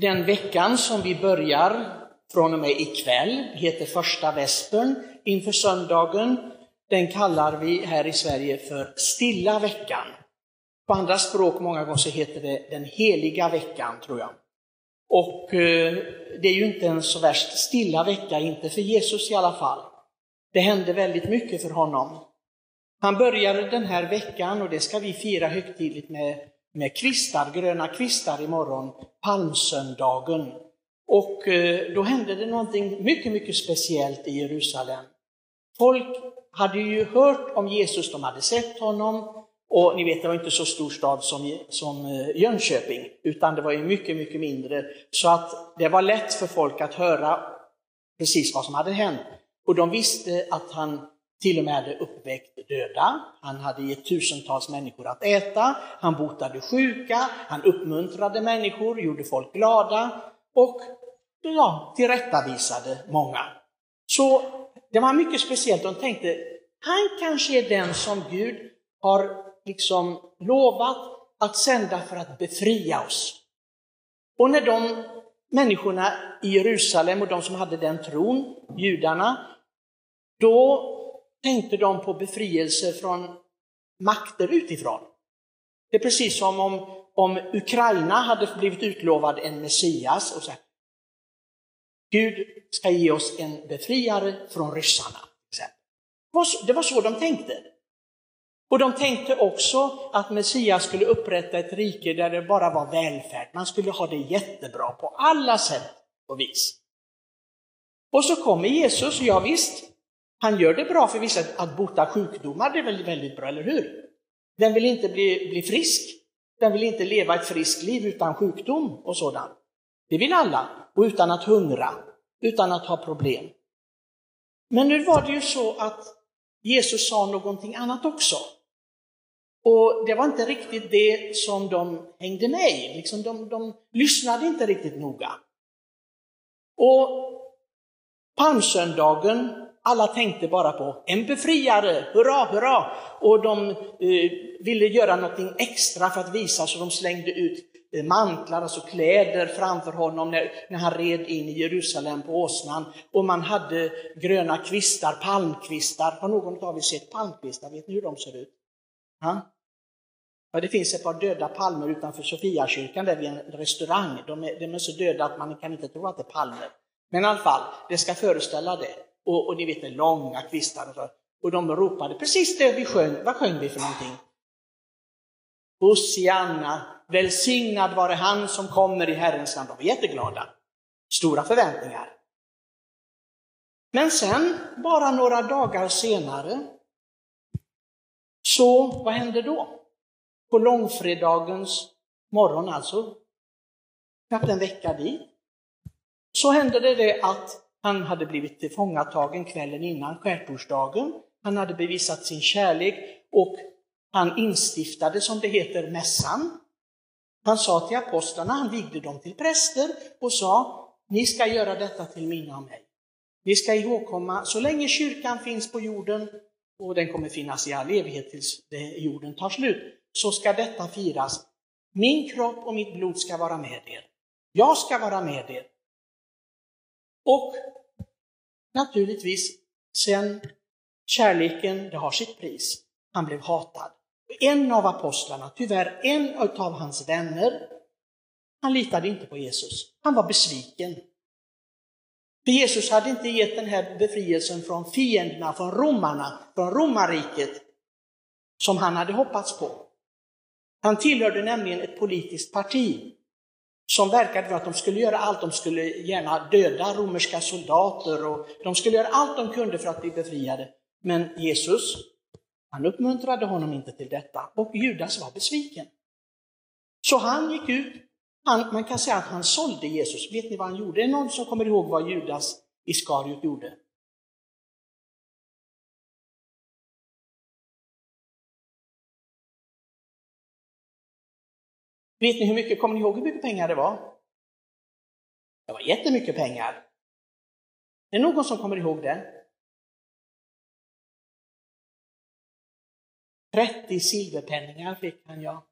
Den veckan som vi börjar från och med ikväll heter första väspern inför söndagen. Den kallar vi här i Sverige för stilla veckan. På andra språk många gånger så heter det den heliga veckan, tror jag. Och eh, det är ju inte en så värst stilla vecka, inte för Jesus i alla fall. Det hände väldigt mycket för honom. Han började den här veckan, och det ska vi fira högtidligt med, med kvistar, gröna kvistar imorgon, palmsöndagen. Och eh, då hände det någonting mycket, mycket speciellt i Jerusalem. Folk hade ju hört om Jesus, de hade sett honom, och ni vet, det var inte så stor stad som, som eh, Jönköping, utan det var ju mycket, mycket mindre. Så att det var lätt för folk att höra precis vad som hade hänt. Och de visste att han till och med hade uppväckt döda, han hade gett tusentals människor att äta, han botade sjuka, han uppmuntrade människor, gjorde folk glada och ja, tillrättavisade många. Så det var mycket speciellt, de tänkte, han kanske är den som Gud har liksom lovat att sända för att befria oss. Och när de människorna i Jerusalem och de som hade den tron, judarna, då tänkte de på befrielse från makter utifrån. Det är precis som om, om Ukraina hade blivit utlovad en Messias och sagt Gud ska ge oss en befriare från ryssarna. Det var så de tänkte. Och de tänkte också att Messias skulle upprätta ett rike där det bara var välfärd. Man skulle ha det jättebra på alla sätt och vis. Och så kommer Jesus, ja visst, han gör det bra för vissa att bota sjukdomar, det är väl väldigt bra, eller hur? Den vill inte bli, bli frisk? den vill inte leva ett friskt liv utan sjukdom och sådant? Det vill alla, och utan att hungra, utan att ha problem. Men nu var det ju så att Jesus sa någonting annat också. Och det var inte riktigt det som de hängde med i, liksom de, de lyssnade inte riktigt noga. Och palmsöndagen, alla tänkte bara på en befriare, hurra, hurra! Och de eh, ville göra någonting extra för att visa, så de slängde ut eh, mantlar, alltså kläder framför honom när, när han red in i Jerusalem på åsnan. Och man hade gröna kvistar, palmkvistar. Har någon av er sett palmkvistar? Vet ni hur de ser ut? Ha? Ja, det finns ett par döda palmer utanför Sofiakyrkan där vid en restaurang. De är, de är så döda att man kan inte tro att det är palmer. Men i alla fall, det ska föreställa det. Och, och ni vet, det långa kvistar. Och, så. och de ropade precis det vi sjöng. Vad sjöng vi för någonting? Hosianna, välsignad vare han som kommer i Herrens namn. De var jätteglada. Stora förväntningar. Men sen, bara några dagar senare, så vad hände då? På långfredagens morgon alltså, knappt en vecka dit, så hände det, det att han hade blivit tillfångatagen kvällen innan skärtorsdagen. Han hade bevisat sin kärlek och han instiftade, som det heter, mässan. Han sa till apostlarna, han vigde dem till präster och sa, ni ska göra detta till minne av mig. Ni ska ihågkomma, så länge kyrkan finns på jorden, och den kommer finnas i all evighet tills jorden tar slut, så ska detta firas. Min kropp och mitt blod ska vara med er. Jag ska vara med er. Och naturligtvis, sen kärleken, det har sitt pris. Han blev hatad. En av apostlarna, tyvärr en av hans vänner, han litade inte på Jesus. Han var besviken. För Jesus hade inte gett den här befrielsen från fienderna, från romarna, från romarriket, som han hade hoppats på. Han tillhörde nämligen ett politiskt parti som verkade för att de skulle göra allt. De skulle gärna döda romerska soldater och de skulle göra allt de kunde för att bli befriade. Men Jesus, han uppmuntrade honom inte till detta och Judas var besviken. Så han gick ut, han, man kan säga att han sålde Jesus. Vet ni vad han gjorde? Är det någon som kommer ihåg vad Judas Iskariot gjorde? Vet ni hur mycket, kommer ni ihåg hur mycket pengar det var? Det var jättemycket pengar. Är det någon som kommer ihåg det? 30 silverpenningar fick han, ja.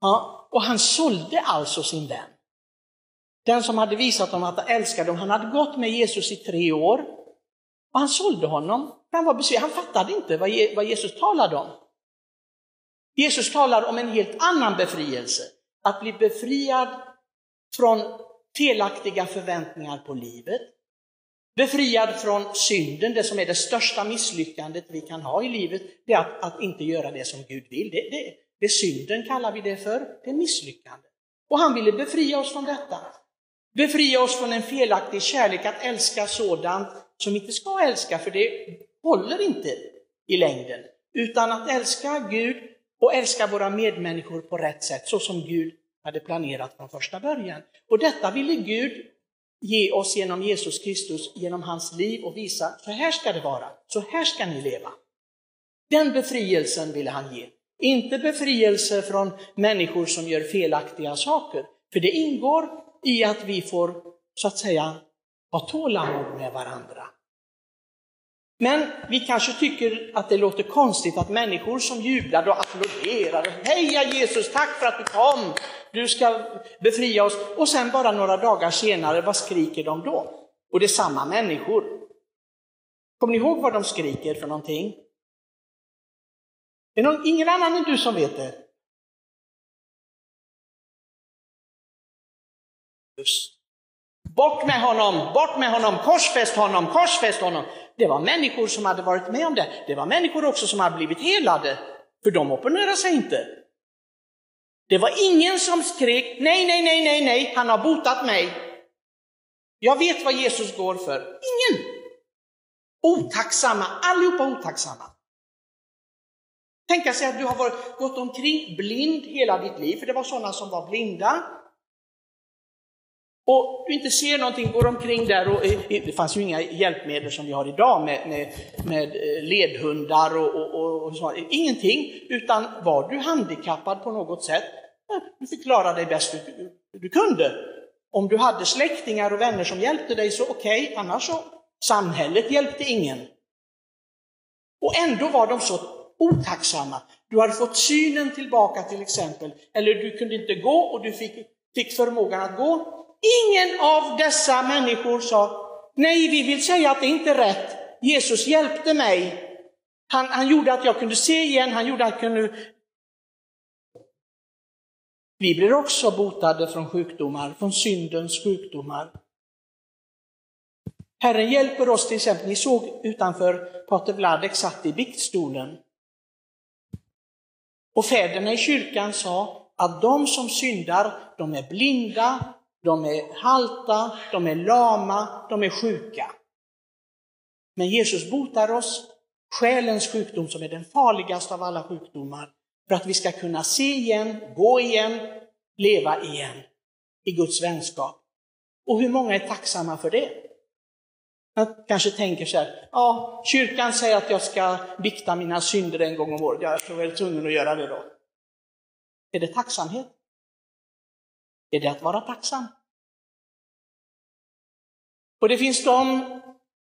ja. Och han sålde alltså sin vän. Den som hade visat honom att han älskade honom. han hade gått med Jesus i tre år. Och han sålde honom. Han var besviken, han fattade inte vad Jesus talade om. Jesus talar om en helt annan befrielse. Att bli befriad från felaktiga förväntningar på livet. Befriad från synden, det som är det största misslyckandet vi kan ha i livet, det är att, att inte göra det som Gud vill. Det, det, det synden kallar vi det för, det är misslyckande. Och han ville befria oss från detta. Befria oss från en felaktig kärlek, att älska sådant som vi inte ska älska, för det håller inte i längden. Utan att älska Gud och älska våra medmänniskor på rätt sätt, så som Gud hade planerat från första början. Och detta ville Gud ge oss genom Jesus Kristus, genom hans liv och visa, så här ska det vara, så här ska ni leva. Den befrielsen ville han ge. Inte befrielse från människor som gör felaktiga saker, för det ingår i att vi får, så att säga, ha tålamod med varandra. Men vi kanske tycker att det låter konstigt att människor som jublar och applåderar, heja Jesus, tack för att du kom, du ska befria oss. Och sen bara några dagar senare, vad skriker de då? Och det är samma människor. Kommer ni ihåg vad de skriker för någonting? Det är någon, ingen annan än du som vet det. Just. Bort med honom, bort med honom, korsfäst honom, korsfäst honom. Det var människor som hade varit med om det. Det var människor också som hade blivit helade, för de opponerade sig inte. Det var ingen som skrek nej, nej, nej, nej, nej, han har botat mig. Jag vet vad Jesus går för. Ingen! Otacksamma, allihopa otacksamma. Tänka sig att du har varit, gått omkring blind hela ditt liv, för det var sådana som var blinda och du inte ser någonting, går omkring där och eh, eh, det fanns ju inga hjälpmedel som vi har idag med, med, med eh, ledhundar och, och, och sånt. ingenting, utan var du handikappad på något sätt, du fick klara dig bäst du, du kunde. Om du hade släktingar och vänner som hjälpte dig så okej, okay, annars så, samhället hjälpte ingen. Och ändå var de så otacksamma. Du hade fått synen tillbaka till exempel, eller du kunde inte gå och du fick, fick förmågan att gå, Ingen av dessa människor sa, nej, vi vill säga att det inte är rätt. Jesus hjälpte mig. Han, han gjorde att jag kunde se igen, han gjorde att jag kunde... Vi blir också botade från sjukdomar, från syndens sjukdomar. Herren hjälper oss till exempel, ni såg utanför Pater Vladek satt i biktstolen. Och fäderna i kyrkan sa att de som syndar, de är blinda, de är halta, de är lama, de är sjuka. Men Jesus botar oss, själens sjukdom som är den farligaste av alla sjukdomar, för att vi ska kunna se igen, gå igen, leva igen i Guds vänskap. Och hur många är tacksamma för det? Jag kanske tänker så här, ja, kyrkan säger att jag ska bikta mina synder en gång om året, jag är väl tvungen att göra det då. Är det tacksamhet? Är det att vara tacksam? Och det finns de,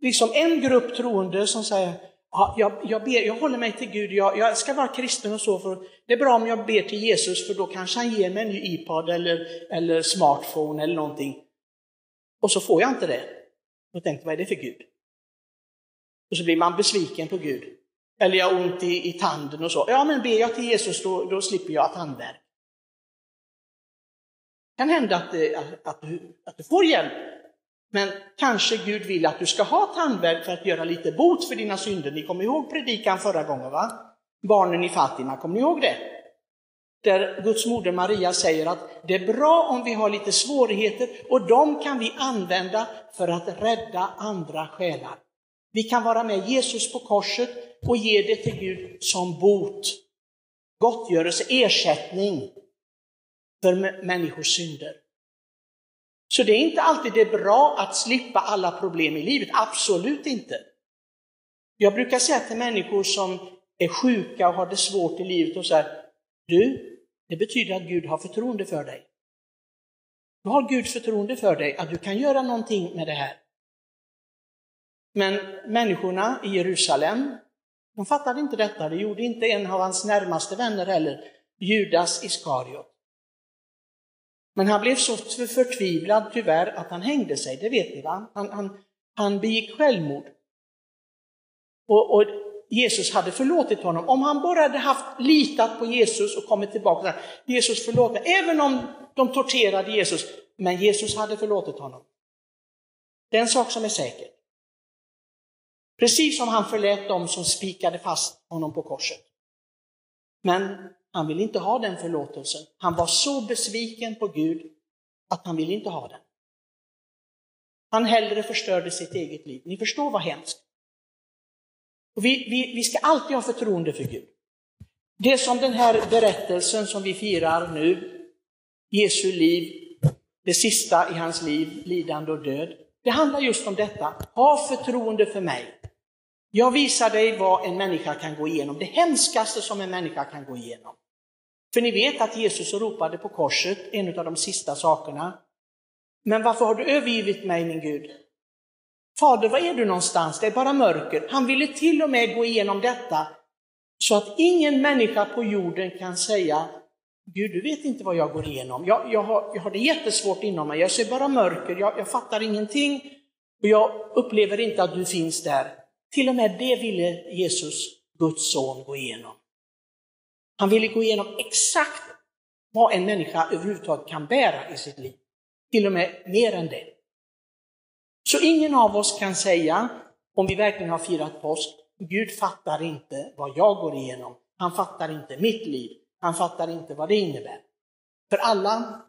liksom en grupp troende som säger, ja, jag, jag, ber, jag håller mig till Gud, jag, jag, ska vara kristen och så, för det är bra om jag ber till Jesus, för då kanske han ger mig en ny iPad eller, eller smartphone eller någonting. Och så får jag inte det. Då tänkte vad är det för Gud? Och så blir man besviken på Gud. Eller jag har ont i, i tanden och så. Ja, men ber jag till Jesus, då, då slipper jag tandvärk kan hända att, att, att, du, att du får hjälp. Men kanske Gud vill att du ska ha tandvärk för att göra lite bot för dina synder. Ni kommer ihåg predikan förra gången va? Barnen i Fatima, kommer ni ihåg det? Där Guds moder Maria säger att det är bra om vi har lite svårigheter och de kan vi använda för att rädda andra själar. Vi kan vara med Jesus på korset och ge det till Gud som bot, gottgörelse, ersättning för människors synder. Så det är inte alltid det är bra att slippa alla problem i livet, absolut inte. Jag brukar säga till människor som är sjuka och har det svårt i livet och så här, du, det betyder att Gud har förtroende för dig. Du har Gud förtroende för dig, att du kan göra någonting med det här. Men människorna i Jerusalem, de fattade inte detta. Det gjorde inte en av hans närmaste vänner heller, Judas Iskariot. Men han blev så förtvivlad tyvärr att han hängde sig, det vet ni va? Han, han, han begick självmord. Och, och, Jesus hade förlåtit honom. Om han bara hade haft litat på Jesus och kommit tillbaka och sagt Jesus förlåt mig, även om de torterade Jesus, men Jesus hade förlåtit honom. Det är en sak som är säker. Precis som han förlät dem som spikade fast honom på korset. Men han ville inte ha den förlåtelsen. Han var så besviken på Gud att han ville inte ha den. Han hellre förstörde sitt eget liv. Ni förstår vad hemskt. Och vi, vi, vi ska alltid ha förtroende för Gud. Det som den här berättelsen som vi firar nu, Jesu liv, det sista i hans liv, lidande och död, det handlar just om detta. Ha förtroende för mig. Jag visar dig vad en människa kan gå igenom, det hemskaste som en människa kan gå igenom. För ni vet att Jesus ropade på korset, en av de sista sakerna. Men varför har du övergivit mig min Gud? Fader, var är du någonstans? Det är bara mörker. Han ville till och med gå igenom detta så att ingen människa på jorden kan säga Gud, du vet inte vad jag går igenom. Jag, jag, har, jag har det jättesvårt inom mig. Jag ser bara mörker. Jag, jag fattar ingenting. Och jag upplever inte att du finns där. Till och med det ville Jesus, Guds son, gå igenom. Han ville gå igenom exakt vad en människa överhuvudtaget kan bära i sitt liv. Till och med mer än det. Så ingen av oss kan säga, om vi verkligen har firat påsk, Gud fattar inte vad jag går igenom. Han fattar inte mitt liv. Han fattar inte vad det innebär. För alla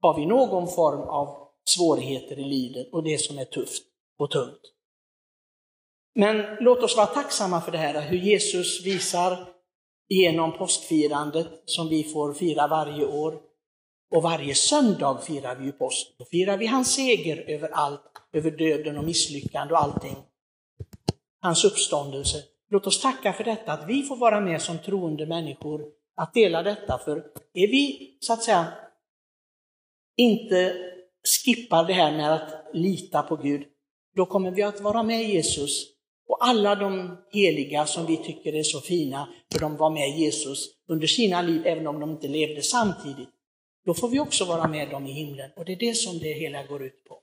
har vi någon form av svårigheter i livet och det som är tufft och tungt. Men låt oss vara tacksamma för det här, hur Jesus visar genom påskfirandet som vi får fira varje år. Och varje söndag firar vi ju påsk. Då firar vi hans seger över allt, över döden och misslyckande och allting. Hans uppståndelse. Låt oss tacka för detta, att vi får vara med som troende människor, att dela detta. För är vi, så att säga, inte skippar det här med att lita på Gud, då kommer vi att vara med Jesus och alla de heliga som vi tycker är så fina, för de var med Jesus under sina liv, även om de inte levde samtidigt. Då får vi också vara med dem i himlen. Och det är det som det hela går ut på.